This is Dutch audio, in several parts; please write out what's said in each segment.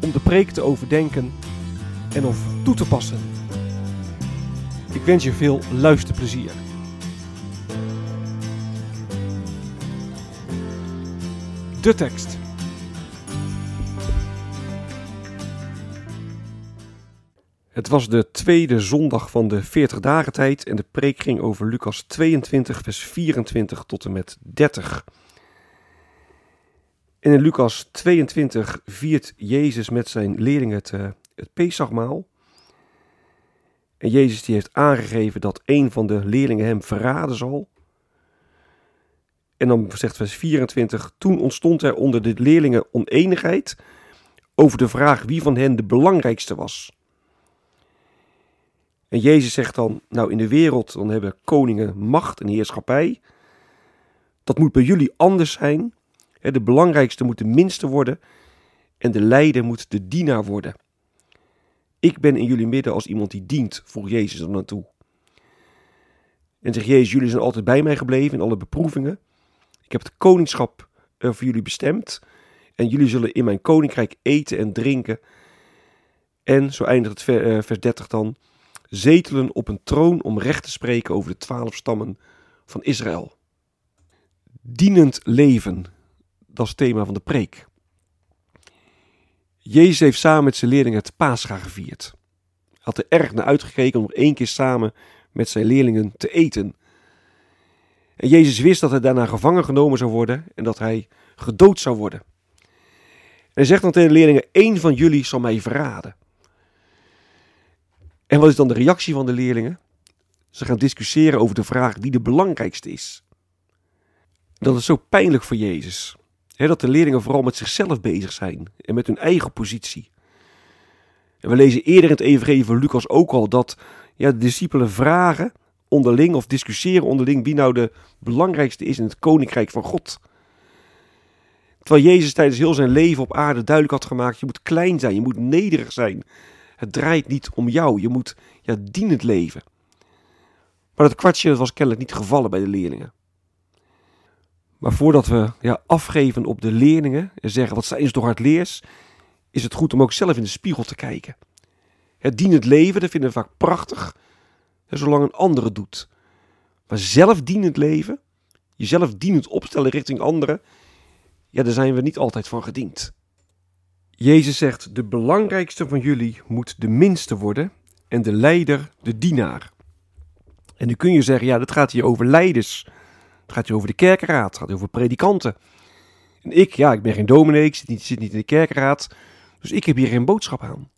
om de preek te overdenken en of toe te passen. Ik wens je veel luisterplezier. De tekst. Het was de tweede zondag van de 40 dagen tijd en de preek ging over Lucas 22 vers 24 tot en met 30. En in Lucas 22 viert Jezus met zijn leerlingen het, uh, het Pesachmaal. En Jezus die heeft aangegeven dat een van de leerlingen hem verraden zal. En dan zegt vers 24, toen ontstond er onder de leerlingen oneenigheid over de vraag wie van hen de belangrijkste was. En Jezus zegt dan, nou in de wereld dan hebben koningen macht en heerschappij. Dat moet bij jullie anders zijn. De belangrijkste moet de minste worden en de leider moet de dienaar worden. Ik ben in jullie midden als iemand die dient, voor Jezus er naartoe. En zegt Jezus, jullie zijn altijd bij mij gebleven in alle beproevingen. Ik heb het koningschap voor jullie bestemd. En jullie zullen in mijn koninkrijk eten en drinken. En, zo eindigt het vers 30 dan, zetelen op een troon om recht te spreken over de twaalf stammen van Israël. Dienend leven, dat is het thema van de preek. Jezus heeft samen met zijn leerlingen het Pascha gevierd. Hij had er erg naar uitgekeken om één keer samen met zijn leerlingen te eten. En Jezus wist dat hij daarna gevangen genomen zou worden en dat hij gedood zou worden. En hij zegt dan tegen de leerlingen: één van jullie zal mij verraden. En wat is dan de reactie van de leerlingen? Ze gaan discussiëren over de vraag wie de belangrijkste is. Dat is zo pijnlijk voor Jezus. Dat de leerlingen vooral met zichzelf bezig zijn en met hun eigen positie. En we lezen eerder in het evangelie van Lucas ook al dat ja, de discipelen vragen onderling of discussiëren onderling wie nou de belangrijkste is in het koninkrijk van God. Terwijl Jezus tijdens heel zijn leven op aarde duidelijk had gemaakt: je moet klein zijn, je moet nederig zijn. Het draait niet om jou. Je moet ja, dienend leven. Maar dat kwartje was kennelijk niet gevallen bij de leerlingen. Maar voordat we ja, afgeven op de leerlingen en zeggen wat zijn ze toch hardleers, is het goed om ook zelf in de spiegel te kijken. Het dienend leven, dat vinden we vaak prachtig, zolang een ander doet. Maar zelf dienend leven, jezelf dienend opstellen richting anderen, ja, daar zijn we niet altijd van gediend. Jezus zegt: De belangrijkste van jullie moet de minste worden en de leider de dienaar. En nu kun je zeggen: Ja, dat gaat hier over leiders. Het gaat hier over de kerkenraad, het gaat over predikanten. En ik, ja, ik ben geen dominee, ik zit niet, zit niet in de kerkenraad, dus ik heb hier geen boodschap aan.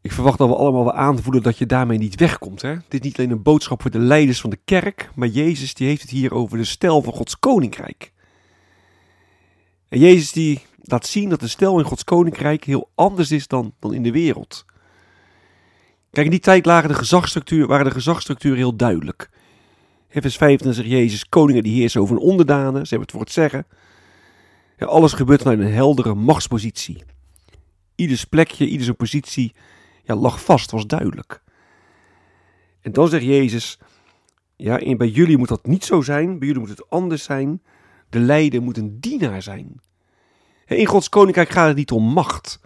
Ik verwacht dat we allemaal wel aanvoelen dat je daarmee niet wegkomt. Hè? Dit is niet alleen een boodschap voor de leiders van de kerk, maar Jezus die heeft het hier over de stijl van Gods koninkrijk. En Jezus die laat zien dat de stijl in Gods koninkrijk heel anders is dan, dan in de wereld. Kijk, in die tijd lagen de gezagsstructuur, waren de gezagsstructuren heel duidelijk. In vers 25 zegt Jezus, koningen die heersen over hun onderdanen, ze hebben het voor het zeggen. Alles gebeurt vanuit een heldere machtspositie. Ieders plekje, ieders positie ja, lag vast, was duidelijk. En dan zegt Jezus, ja, bij jullie moet dat niet zo zijn, bij jullie moet het anders zijn. De leider moet een dienaar zijn. In Gods koninkrijk gaat het niet om macht.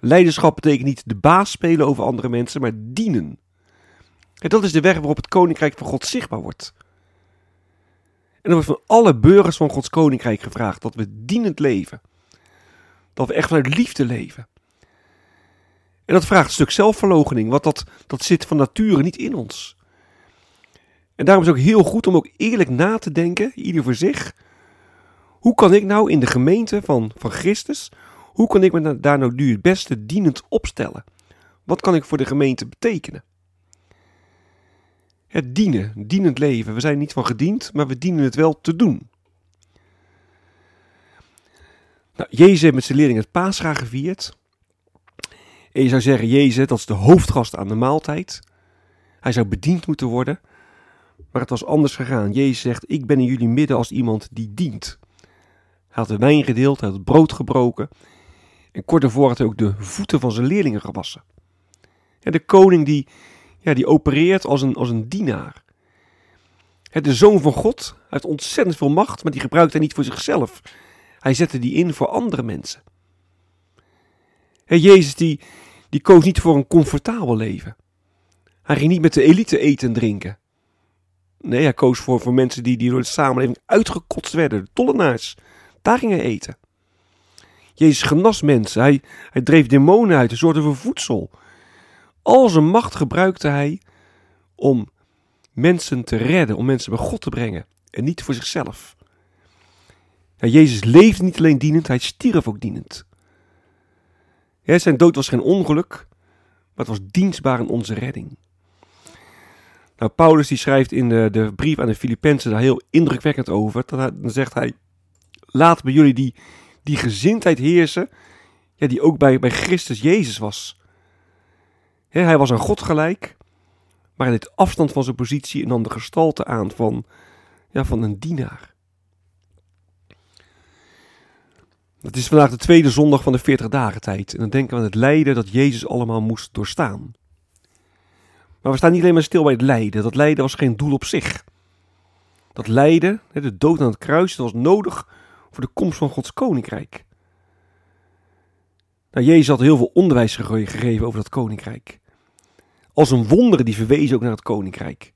Leiderschap betekent niet de baas spelen over andere mensen, maar dienen. En dat is de weg waarop het koninkrijk van God zichtbaar wordt. En er wordt van alle burgers van Gods koninkrijk gevraagd dat we dienend leven. Dat we echt vanuit liefde leven. En dat vraagt een stuk zelfverloochening, want dat, dat zit van nature niet in ons. En daarom is het ook heel goed om ook eerlijk na te denken, ieder voor zich. Hoe kan ik nou in de gemeente van, van Christus, hoe kan ik me daar nou nu het beste dienend opstellen? Wat kan ik voor de gemeente betekenen? Het dienen, dienend leven. We zijn niet van gediend, maar we dienen het wel te doen. Nou, Jezus heeft met zijn leerlingen het paascha gevierd. En je zou zeggen, Jezus, dat is de hoofdgast aan de maaltijd. Hij zou bediend moeten worden. Maar het was anders gegaan. Jezus zegt, ik ben in jullie midden als iemand die dient. Hij had de wijn gedeeld, hij had het brood gebroken. En kort daarvoor had hij ook de voeten van zijn leerlingen gewassen. En de koning die, ja, die opereert als een, als een dienaar. De zoon van God heeft ontzettend veel macht, maar die gebruikt hij niet voor zichzelf. Hij zette die in voor andere mensen. Jezus die, die koos niet voor een comfortabel leven. Hij ging niet met de elite eten en drinken. Nee, hij koos voor, voor mensen die, die door de samenleving uitgekotst werden, de tollenaars. Daar ging hij eten. Jezus genas mensen, hij, hij dreef demonen uit, hij zorgde voor voedsel. Al zijn macht gebruikte hij om mensen te redden, om mensen bij God te brengen en niet voor zichzelf. Ja, Jezus leefde niet alleen dienend, hij stierf ook dienend. Ja, zijn dood was geen ongeluk, maar het was dienstbaar in onze redding. Nou, Paulus die schrijft in de, de brief aan de Filippenzen daar heel indrukwekkend over. Dan zegt hij, laat bij jullie die, die gezindheid heersen, ja, die ook bij, bij Christus Jezus was. Hij was aan God gelijk, maar hij deed afstand van zijn positie en nam de gestalte aan van, ja, van een dienaar. Het is vandaag de tweede zondag van de 40 dagen tijd. En dan denken we aan het lijden dat Jezus allemaal moest doorstaan. Maar we staan niet alleen maar stil bij het lijden. Dat lijden was geen doel op zich. Dat lijden, de dood aan het kruis, dat was nodig voor de komst van Gods koninkrijk. Nou, Jezus had heel veel onderwijs gegeven over dat koninkrijk. Als een wonder die verwezen ook naar het koninkrijk.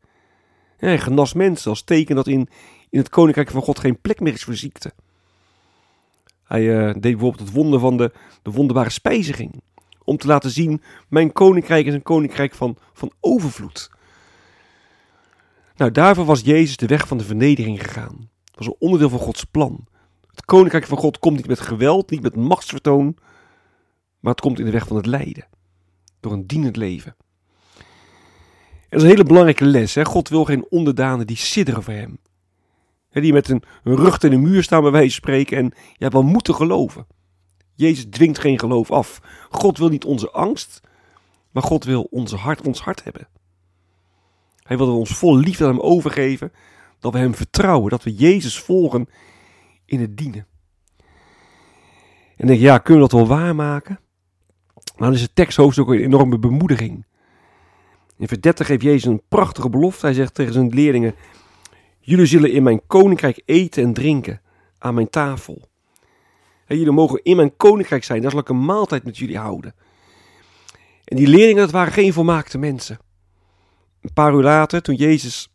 hij genas mensen als teken dat in, in het koninkrijk van God geen plek meer is voor ziekte. Hij uh, deed bijvoorbeeld het wonder van de, de wonderbare spijziging. Om te laten zien, mijn koninkrijk is een koninkrijk van, van overvloed. Nou, daarvoor was Jezus de weg van de vernedering gegaan. Dat was een onderdeel van Gods plan. Het koninkrijk van God komt niet met geweld, niet met machtsvertoon, maar het komt in de weg van het lijden. Door een dienend leven. Dat is een hele belangrijke les. Hè? God wil geen onderdanen die sidderen voor hem. Die met een rug in de muur staan bij wijze van spreken en ja, wel moeten geloven. Jezus dwingt geen geloof af. God wil niet onze angst, maar God wil onze hart, ons hart hebben. Hij wil ons vol liefde aan hem overgeven, dat we hem vertrouwen, dat we Jezus volgen in het dienen. En denk ja, kunnen we dat wel waarmaken? Nou, dan is het teksthoofdstuk een enorme bemoediging. In vers 30 geeft Jezus een prachtige belofte. Hij zegt tegen zijn leerlingen, jullie zullen in mijn koninkrijk eten en drinken aan mijn tafel. En jullie mogen in mijn koninkrijk zijn. Daar zal ik een maaltijd met jullie houden. En die leerlingen, dat waren geen volmaakte mensen. Een paar uur later, toen Jezus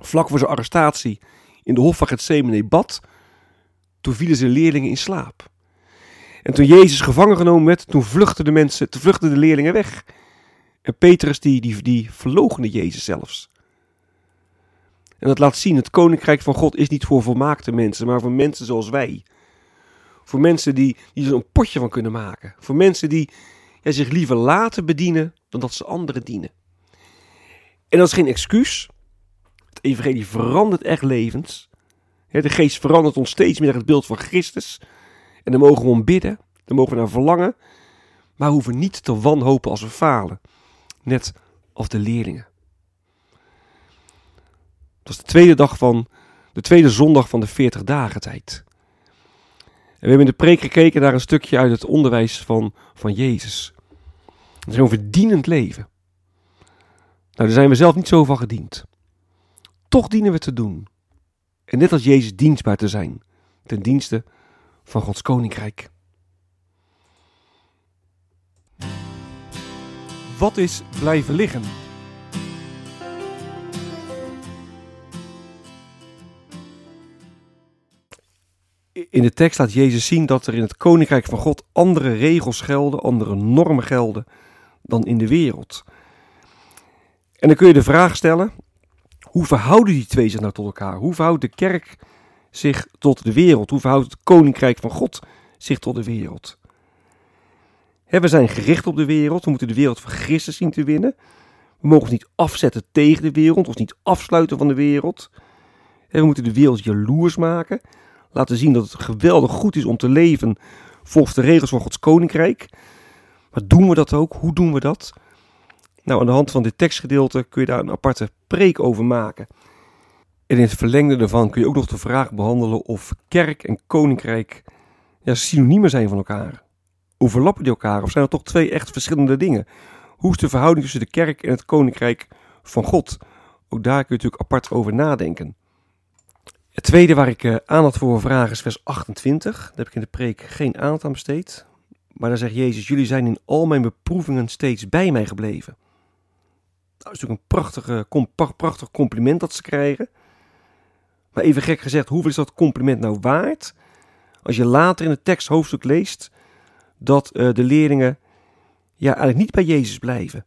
vlak voor zijn arrestatie in de hof van Gethsemane bad, toen vielen zijn leerlingen in slaap. En toen Jezus gevangen genomen werd, toen vluchtten de mensen, toen vluchtten de leerlingen weg. En Petrus die, die, die Jezus zelfs. En dat laat zien, het koninkrijk van God is niet voor volmaakte mensen, maar voor mensen zoals wij. Voor mensen die, die er een potje van kunnen maken. Voor mensen die ja, zich liever laten bedienen dan dat ze anderen dienen. En dat is geen excuus. Het evangelie verandert echt levens. De geest verandert ons steeds meer het beeld van Christus. En dan mogen we om bidden. Dan mogen we naar verlangen. Maar we hoeven niet te wanhopen als we falen. Net als de leerlingen. Het was de tweede dag van de tweede zondag van de 40 dagen tijd. En we hebben in de preek gekeken naar een stukje uit het onderwijs van, van Jezus. Het is een verdienend leven. Nou, daar zijn we zelf niet zo van gediend. Toch dienen we te doen. En net als Jezus dienstbaar te zijn. Ten dienste van Gods koninkrijk. Wat is blijven liggen? In de tekst laat Jezus zien dat er in het koninkrijk van God andere regels gelden, andere normen gelden dan in de wereld. En dan kun je de vraag stellen: hoe verhouden die twee zich nou tot elkaar? Hoe verhoudt de kerk zich tot de wereld? Hoe verhoudt het koninkrijk van God zich tot de wereld? We zijn gericht op de wereld, we moeten de wereld van Christus zien te winnen. We mogen ons niet afzetten tegen de wereld, ons niet afsluiten van de wereld. We moeten de wereld jaloers maken, laten zien dat het geweldig goed is om te leven volgens de regels van Gods koninkrijk. Maar doen we dat ook? Hoe doen we dat? Nou, aan de hand van dit tekstgedeelte kun je daar een aparte preek over maken. En in het verlengde daarvan kun je ook nog de vraag behandelen of kerk en koninkrijk ja, synoniemen zijn van elkaar. Overlappen die elkaar of zijn er toch twee echt verschillende dingen? Hoe is de verhouding tussen de kerk en het koninkrijk van God? Ook daar kun je natuurlijk apart over nadenken. Het tweede waar ik uh, aandacht voor vraag is vers 28. Daar heb ik in de preek geen aandacht aan besteed. Maar daar zegt Jezus: Jullie zijn in al mijn beproevingen steeds bij mij gebleven. Nou, dat is natuurlijk een prachtige, prachtig compliment dat ze krijgen. Maar even gek gezegd, hoeveel is dat compliment nou waard? Als je later in het teksthoofdstuk leest dat uh, de leerlingen ja, eigenlijk niet bij Jezus blijven.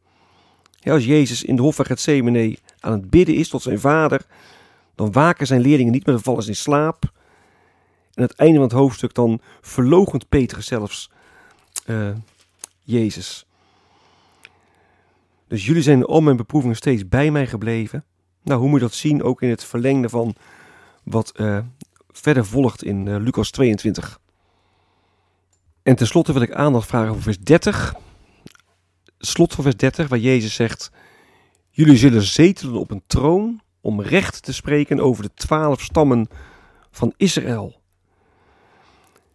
Als Jezus in de hof van Gethsemane aan het bidden is tot zijn vader, dan waken zijn leerlingen niet meer, dan vallen ze in slaap. En aan het einde van het hoofdstuk dan verlogent Petrus zelfs uh, Jezus. Dus jullie zijn al mijn beproevingen steeds bij mij gebleven. Nou, hoe moet je dat zien? Ook in het verlengde van wat uh, verder volgt in uh, Lucas 22. En tenslotte wil ik aandacht vragen voor vers 30. Slot van vers 30, waar Jezus zegt: Jullie zullen zetelen op een troon om recht te spreken over de twaalf stammen van Israël.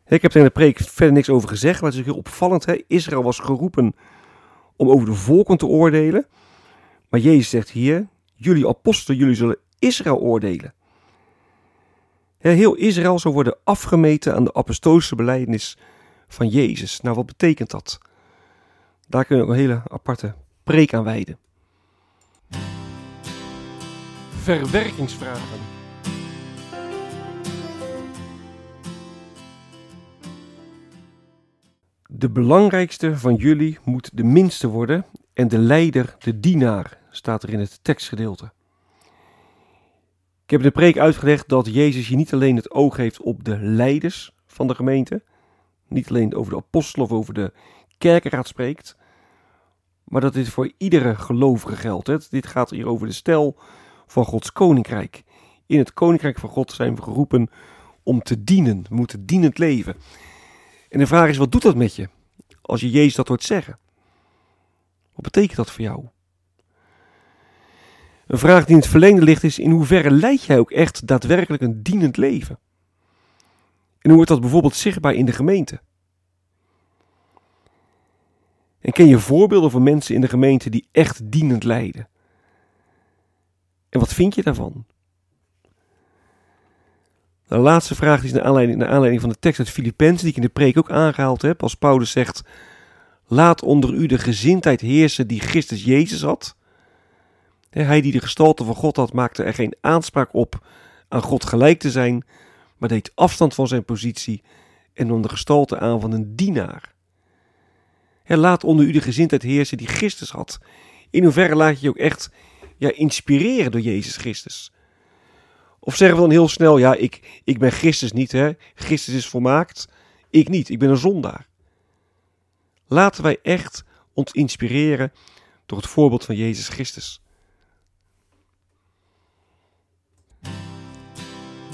Ik heb er in de preek verder niks over gezegd, maar het is heel opvallend. Hè? Israël was geroepen om over de volken te oordelen. Maar Jezus zegt hier, jullie apostelen, jullie zullen Israël oordelen. Heel Israël zou worden afgemeten aan de apostolische belijdenis van Jezus. Nou, wat betekent dat? Daar kunnen we een hele aparte preek aan wijden. Verwerkingsvragen. De belangrijkste van jullie moet de minste worden en de leider de dienaar, staat er in het tekstgedeelte. Ik heb in de preek uitgelegd dat Jezus hier niet alleen het oog heeft op de leiders van de gemeente, niet alleen over de apostelen of over de kerkenraad spreekt, maar dat dit voor iedere gelovige geldt. Dit gaat hier over de stel van Gods koninkrijk. In het koninkrijk van God zijn we geroepen om te dienen. We moeten dienend leven. En de vraag is, wat doet dat met je als je Jezus dat hoort zeggen? Wat betekent dat voor jou? Een vraag die in het verlengde ligt is, in hoeverre leid jij ook echt daadwerkelijk een dienend leven? En hoe wordt dat bijvoorbeeld zichtbaar in de gemeente? En ken je voorbeelden van mensen in de gemeente die echt dienend leiden? En wat vind je daarvan? De laatste vraag is naar aanleiding, naar aanleiding van de tekst uit Filippenzen, die ik in de preek ook aangehaald heb. Als Paulus zegt: Laat onder u de gezindheid heersen die Christus Jezus had. Hij die de gestalte van God had, maakte er geen aanspraak op aan God gelijk te zijn, maar deed afstand van zijn positie en nam de gestalte aan van een dienaar. Laat onder u de gezindheid heersen die Christus had. In hoeverre laat je je ook echt ja, inspireren door Jezus Christus? Of zeggen we dan heel snel, ja, ik, ik ben Christus niet, hè? Christus is volmaakt, ik niet, ik ben een zondaar. Laten wij echt ons inspireren door het voorbeeld van Jezus Christus.